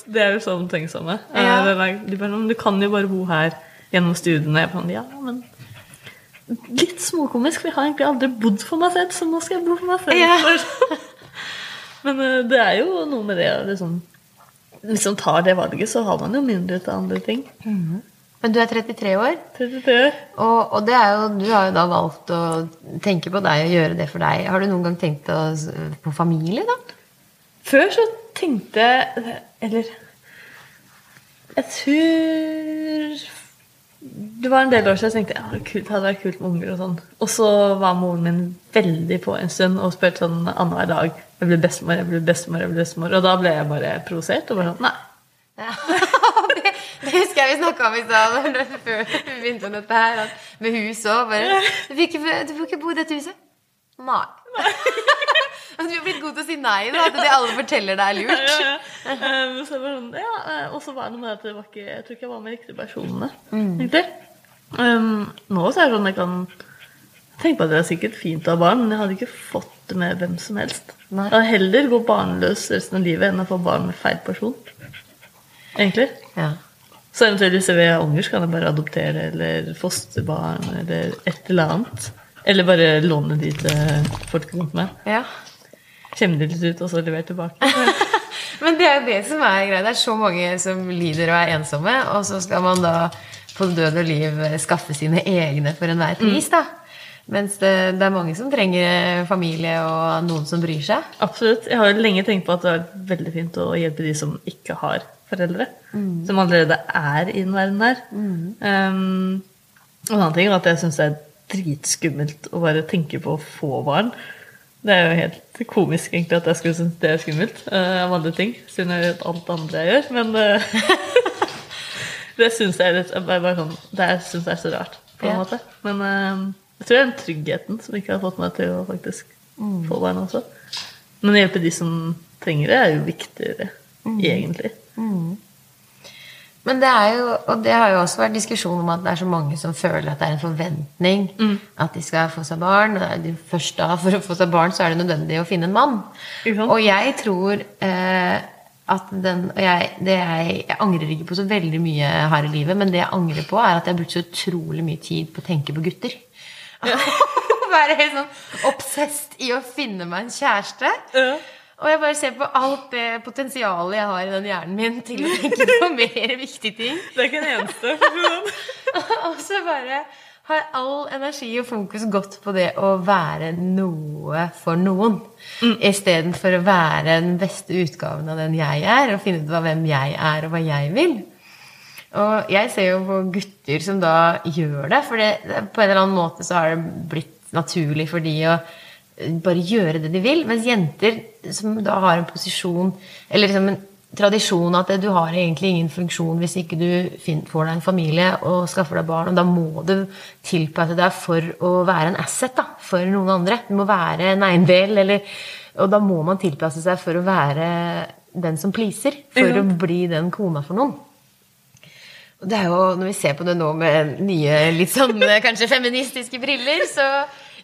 Det er jo så omtenksomme. Ja. De bare, du kan jo bare bo her gjennom studiene. Ja, men Litt småkomisk, for jeg har egentlig aldri bodd for meg selv, så nå skal jeg bo for meg selv. Ja. Men uh, det er jo noe med det liksom, Hvis man tar det valget, så har man jo mindre til andre ting. Men du er 33 år, 33 år. og, og det er jo, du har jo da valgt å tenke på deg og gjøre det for deg. Har du noen gang tenkt på familie, da? Før så tenkte jeg Eller Jeg tror Det var en del år siden jeg tenkte ja, det hadde vært kult med unger. Og sånn. Og så var moren min veldig på en stund og spurte sånn annenhver dag jeg blir bestemor, jeg blir bestemor, jeg blir bestemor. Og da ble jeg bare provosert. Og bare sånn, nei. Ja. det, det husker jeg vi snakka om i stad før vi begynte med dette her. At med hus òg. Du, du får ikke bo i dette huset. Nei. Altså, du har blitt god til å si nei. Da, at det alle forteller deg er lurt. Um, så sånn, ja, eh, og så var det noe med at det var ikke, jeg tror ikke jeg var med riktige personene. egentlig. Um, nå så er det sånn jeg kan tenke på at det er sikkert fint å ha barn, men jeg hadde ikke fått det med hvem som helst. Nei. Jeg heller gå barnløs resten av livet enn å få barn med feil person. Egentlig. Ja. Så eventuelt hvis jeg vil ha unger, så kan jeg bare adoptere eller fosterbarn eller et eller annet. Eller bare låne de til folk rundt meg. ja. Kjem de litt ut, og så levere tilbake. Men det er jo det som er greia. Det er så mange som lider og er ensomme, og så skal man da på død og liv skaffe sine egne for enhver pris, da. Mens det, det er mange som trenger familie og noen som bryr seg. Absolutt. Jeg har jo lenge tenkt på at det er veldig fint å hjelpe de som ikke har foreldre. Som allerede er i den verden der. Um, og en annen ting er at jeg syns det er dritskummelt å bare tenke på å få barn. Det er jo helt komisk egentlig at jeg skulle synes det er skummelt uh, av alle ting. Siden jeg vet alt andre jeg gjør. Men uh, det syns jeg er litt jeg bare, bare sånn, Det syns jeg er så rart, på en Ja. måte. Men eh, jeg tror det er den tryggheten som ikke har fått meg til å faktisk få barn også. Men å hjelpe de som trenger det, er jo viktigere, egentlig. Men det er jo, og det har jo også vært diskusjon om at det er så mange som føler at det er en forventning at de skal få seg barn. Først da, for å få seg barn, så er det nødvendig å finne en mann. Sant? Og jeg tror eh, at den og jeg, det jeg, jeg angrer ikke på så veldig mye her i livet, men det jeg angrer på, er at jeg har brukt så utrolig mye tid på å tenke på gutter. Være helt sånn obsessed i å finne meg en kjæreste. Og jeg bare ser på alt det potensialet jeg har i den hjernen min til å tenke på mer viktige ting. Det er ikke en eneste. Og så bare har all energi og fokus gått på det å være noe for noen. Mm. Istedenfor å være den beste utgaven av den jeg er, og finne ut av hvem jeg er, og hva jeg vil. Og jeg ser jo på gutter som da gjør det, for det, på en eller annen måte så har det blitt naturlig for de å bare gjøre det de vil. Mens jenter som da har en posisjon, eller liksom en tradisjon at du har egentlig ingen funksjon hvis ikke du får deg en familie og skaffer deg barn, og da må du tilpasse deg for å være en asset da, for noen andre. Du må være en eiendel, eller, og da må man tilpasse seg for å være den som pleaser, for Ja. å bli den kona for noen. Og det er jo, Når vi ser på det nå med nye, litt sånn eh, kanskje feministiske briller, så,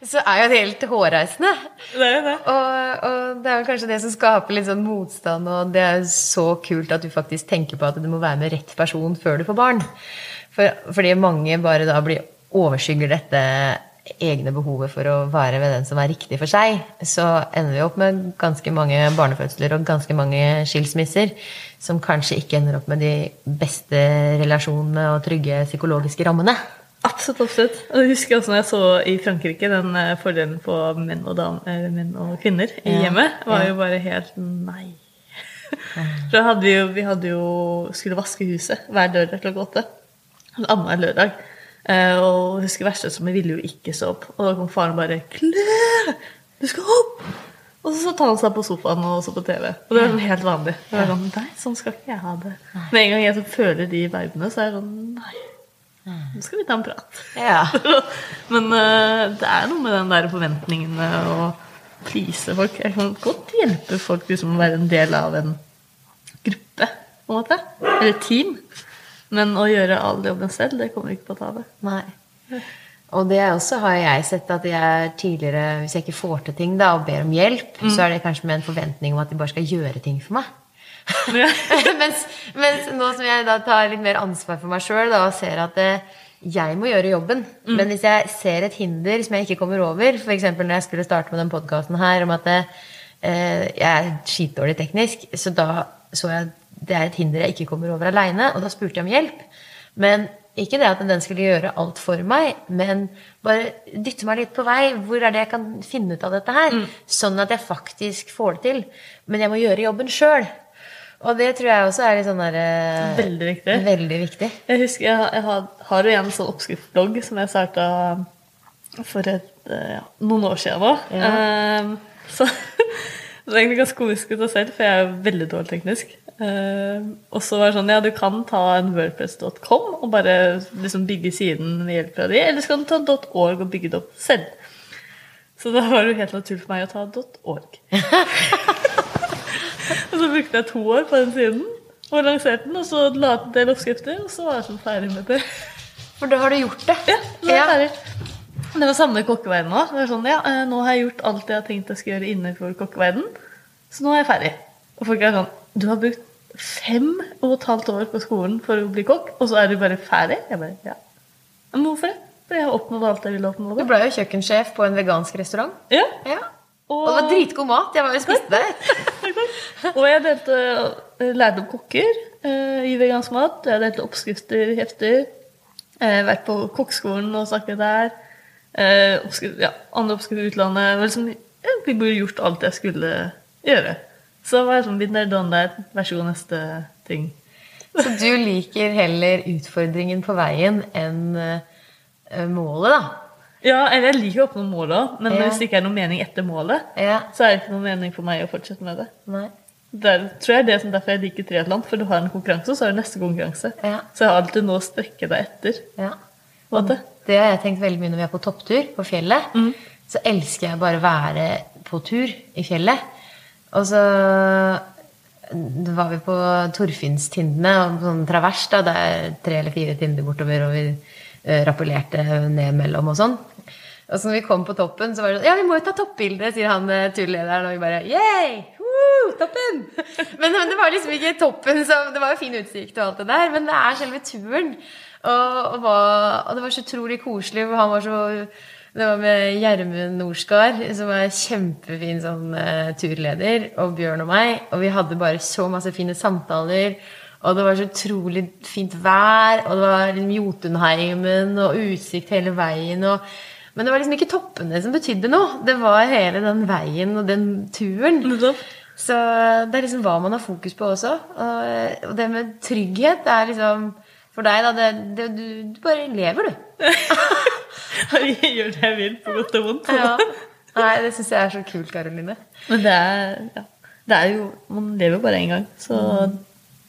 så er jo det helt hårreisende. Det er det. Og, og det er vel kanskje det som skaper litt sånn motstand, og det er så kult at du faktisk tenker på at du må være med rett person før du får barn. For, fordi mange bare da blir overskygger dette egne behovet for å være ved den som er riktig for seg, så ender vi opp med ganske mange barnefødsler og ganske mange skilsmisser som kanskje ikke ender opp med de beste relasjonene og trygge psykologiske rammene. Absolutt. absolutt. Og jeg husker også når jeg så i Frankrike den eh, fordelen på menn og, dam, eh, menn og kvinner i Ja, hjemmet, var ja. jo bare helt nei. For hadde vi jo, vi hadde jo skulle vaske huset hver lørdag klokka åtte. Annenhver lørdag. Eh, og jeg husker verste vi ville jo ikke stå opp. Og da kom faren bare 'Claire, du skal opp!' Og så satte han seg på sofaen og så på TV. Og det er sånn helt vanlig. Det er sånn, Nei, sånn skal ikke jeg ha det. Med en gang jeg så føler de verbene, så er jeg sånn Nei, nå skal vi ta en prat. Ja. Men uh, det er noe med den der forventningene og please folk. Jeg kan godt hjelpe folk liksom, å være en del av en gruppe, på en måte. Eller team. Men å gjøre all jobben selv, det kommer ikke på tale. Nei. Og det også har jeg sett at jeg tidligere, hvis jeg ikke får til ting da, og ber om hjelp, så er det kanskje med en forventning om at de bare skal gjøre ting for meg. Ja. mens, mens nå som jeg da tar litt mer ansvar for meg sjøl og ser at eh, jeg må gjøre jobben Men hvis jeg ser et hinder som jeg ikke kommer over, f.eks. når jeg skulle starte med den podkasten her om at eh, jeg er skitdårlig teknisk, så da så jeg det er et hinder jeg ikke kommer over aleine, og da spurte jeg om hjelp. Men ikke det at den skulle gjøre alt for meg, men bare dytte meg litt på vei. Hvor er det jeg kan finne ut av dette her? Sånn at jeg faktisk får det til. Men jeg må gjøre jobben sjøl. Og det tror jeg også er litt sånn der, eh, Veldig viktig. Veldig viktig. Jeg husker jeg, jeg har, har jo en sånn oppskriftsblogg som jeg starta for et, eh, ja, noen år siden nå. Ja. Um, så det er egentlig ganske komisk ut av selv, for jeg er veldig dårlig teknisk. Uh, og så var det sånn, ja, du kan ta en wordpress.com og bare liksom bygge siden med hjelp av de, eller så kan du ta .org og bygge det opp selv. Så da var det jo helt naturlig for meg å ta .org. og så brukte jeg to år på den siden, og lanserte den, og så la jeg til en del oppskrifter, og så var jeg sånn ferdig med det. For da har du gjort det. Ja, så er jeg ferdig. Det var samme kokkeverden òg. Sånn, ja, eh, nå har jeg gjort alt jeg har tenkt jeg skal gjøre innenfor kokkeverden, så nå er jeg ferdig. Og folk er sånn Du har brukt fem og et halvt år på skolen for å bli kokk, og så er du bare ferdig? Jeg bare, ja. Men hvorfor det? For jeg har oppnådd alt jeg ville Du ble jo kjøkkensjef på en vegansk restaurant. Ja. Ja. Og det var dritgod mat. Jeg var jo spiste der. Og jeg delte, eh, lærte opp kokker eh, i vegansk mat. Jeg delte oppskrifter, hefter. Eh, vært på kokkeskolen og snakket der. Eh, oppskrift, ja, andre oppskrifter i utlandet. Jeg Liksom, egentlig burde gjort alt jeg skulle gjøre. Så var jeg sånn there, done that. Vær så god, neste ting. Så du liker heller utfordringen på veien enn eh, målet, da. Ja, eller jeg liker å oppnå målet men Ja. hvis det ikke er noen mening etter målet, Ja. så er det ikke noen mening for meg å fortsette med det. Nei. Det er, tror jeg det er derfor jeg liker triatlon, for du har en konkurranse, så har du neste konkurranse. Ja. Så jeg har alltid noe å strekke deg etter. Ja. måte. Det har jeg tenkt veldig mye når vi er på topptur på fjellet. Mm. Så elsker jeg bare å være på tur i fjellet. Og så var vi på Torfinnstindene, og sånn travers. da, Det er tre eller fire tinder bortover, og vi eh, rappellerte ned mellom og sånn. Og så når vi kom på toppen, så var det sånn Ja, vi må jo ta toppbilde, sier han eh, turlederen. Og vi bare Yay! Woo, toppen! Men, men det var liksom ikke toppen, så det var jo fin utsikt og alt det der. Men det er selve turen. Og, og, og det var så utrolig koselig, for han var så Det var med Gjermund Norskar, som er kjempefin sånn uh, turleder, og Bjørn og meg. Og vi hadde bare så masse fine samtaler. Og det var så utrolig fint vær, og det var liksom Jotunheimen og utsikt hele veien. og men det var liksom ikke toppene som betydde noe. Det var hele den veien og den turen. Så det er liksom hva man har fokus på også. Og og det med trygghet det er liksom For deg, da det, det, du, du bare lever, du. Jeg gjør det jeg vil, på godt og vondt. Ja. Nei, det syns jeg er så kult, Karoline. Men det er, ja, det er jo Man lever bare én gang, så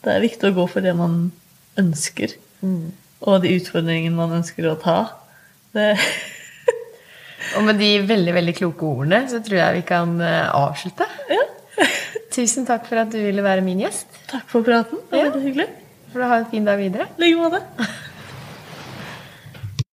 det er viktig å gå for det man ønsker. Og de utfordringene man ønsker å ta. Det, Og med de veldig veldig kloke ordene så tror jeg vi kan eh, avslutte. ja. Tusen takk for at du ville være min gjest. Takk for praten. Det var Ja. hyggelig. For å ha en fin dag videre. I like måte.